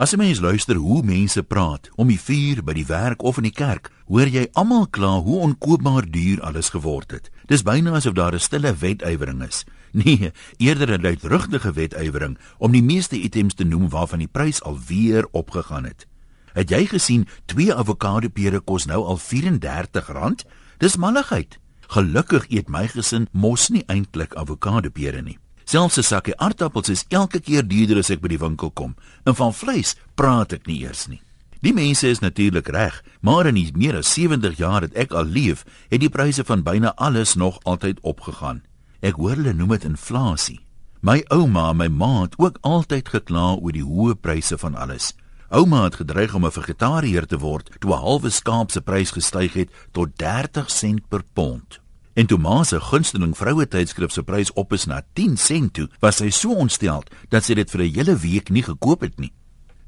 As 'n mens luister hoe mense praat om die vuur by die werk of in die kerk, hoor jy almal kla hoe onkoopbaar duur alles geword het. Dis byna asof daar 'n stille wetywering is. Nee, eerder 'n luidrugtige wetywering om die meeste items te noem waarvan die prys alweer opgegaan het. Het jy gesien twee avokadopere kos nou al R34? Dis malligheid. Gelukkig eet my gesin mos nie eintlik avokadopere nie. Selfs 'n sakkie aardappels is elke keer duurder as ek by die winkel kom. En van vleis praat ek nie eers nie. Die mense is natuurlik reg, maar in die meer as 70 jaar dat ek al leef, het die pryse van byna alles nog altyd opgegaan. Ek hoor hulle noem dit inflasie. My ouma en my ma het ook altyd gekla oor die hoë pryse van alles. Ouma het gedreig om 'n vegetariër te word toe 'n halwe skaap se prys gestyg het tot 30 sent per pond. En toe ma se gunsteling vroue tydskrif se prys op is na 10 sent toe, was sy so ontstel dat sy dit vir 'n hele week nie gekoop het nie.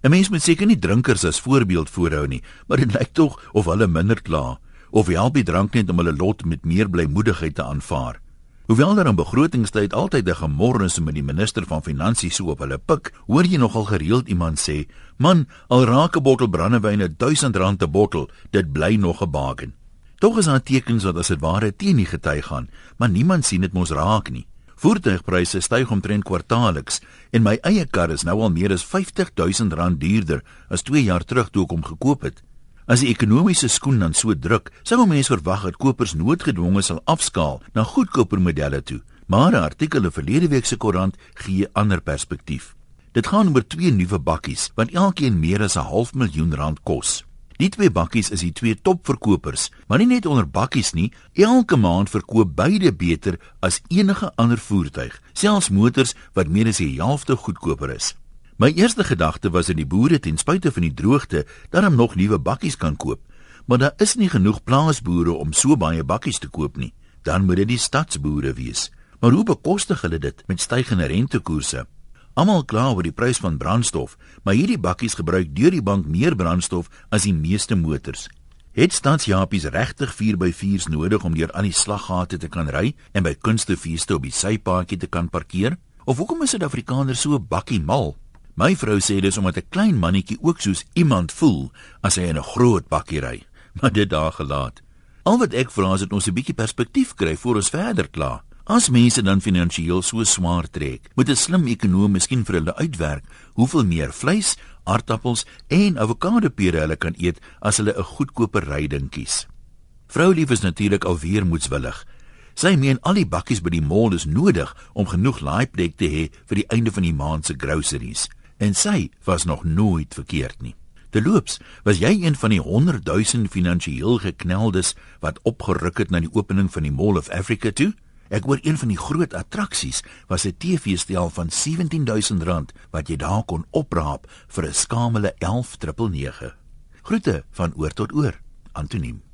'n Mens moet seker nie drinkers as voorbeeld voorhou nie, maar dit lyk tog of hulle minder kla of help die drank net om hulle lot met meer blymoedigheid te aanvaar. Hoewel daar in begrotingstyd altyd 'n gemor is met die minister van finansies so op hulle pik, hoor jy nogal gereeld iemand sê: "Man, al raak 'n bottel brandewyn 1000 rand 'n bottel, dit bly nog 'n baken." Tog is daar tekens dat as dit ware teen die gety gaan, maar niemand sien dit mos raak nie. Voertuigpryse styg omtrent kwartaalliks en my eie kar is nou al meer as 50000 rand duurder as 2 jaar terug toe ek hom gekoop het. As die ekonomiese skoen dan so druk, sou mense verwag dat kopers noodgedwonge sal afskaal na goedkoper modelle toe. Maar 'n artikel in verlede week se koerant gee 'n ander perspektief. Dit gaan oor twee nuwe bakkies wat elkeen meer as 'n half miljoen rand kos. Die twee bakkies is die twee topverkopers, maar nie net onder bakkies nie, elke maand verkoop beide beter as enige ander voertuig, selfs motors wat meer as die helfte goedkoper is. My eerste gedagte was dat die boere ten spyte van die droogte darm nog nuwe bakkies kan koop, maar daar is nie genoeg plaasboere om so baie bakkies te koop nie. Dan moet dit die stadsboere wees. Maar hoe bekostig hulle dit met stygende rentekoerse? Almal kla oor die prys van brandstof, maar hierdie bakkies gebruik deur die bank meer brandstof as die meeste motors. Het stadsjapies regtig 4x4s nodig om deur al die slaggate te kan ry en by kunstefeeste op die sypaadjie te kan parkeer? Of hoekom is Suid-Afrikaners so bakkie mal? My vrou sê dis omdat 'n klein mannetjie ook soos iemand voel as hy in 'n groot bakkie ry. Maar dit daar gelaat. Al wat ek vra is dat ons 'n bietjie perspektief kry voor ons verder kla. As mense dan finansiëel so swaar trek, moet 'n slim ekonom miskien vir hulle uitwerk hoeveel meer vleis, aardappels en avokadopere hulle kan eet as hulle 'n goedkoper ryding kies. Vroulief is natuurlik alweer moetswillig. Sy meen al die bakkies by die mall is nodig om genoeg laaiplek te hê vir die einde van die maand se groceries en sy was nog nooit verkeerd nie. Terloops, was jy een van die 100 000 finansiëel gekneldes wat opgeruk het na die opening van die Mall of Africa toe? Ek hoor een van die groot attraksies was 'n TV-stel van 17000 rand wat jy daar kon opraap vir 'n skamele 11999. Groete van oor tot oor, Antoniem.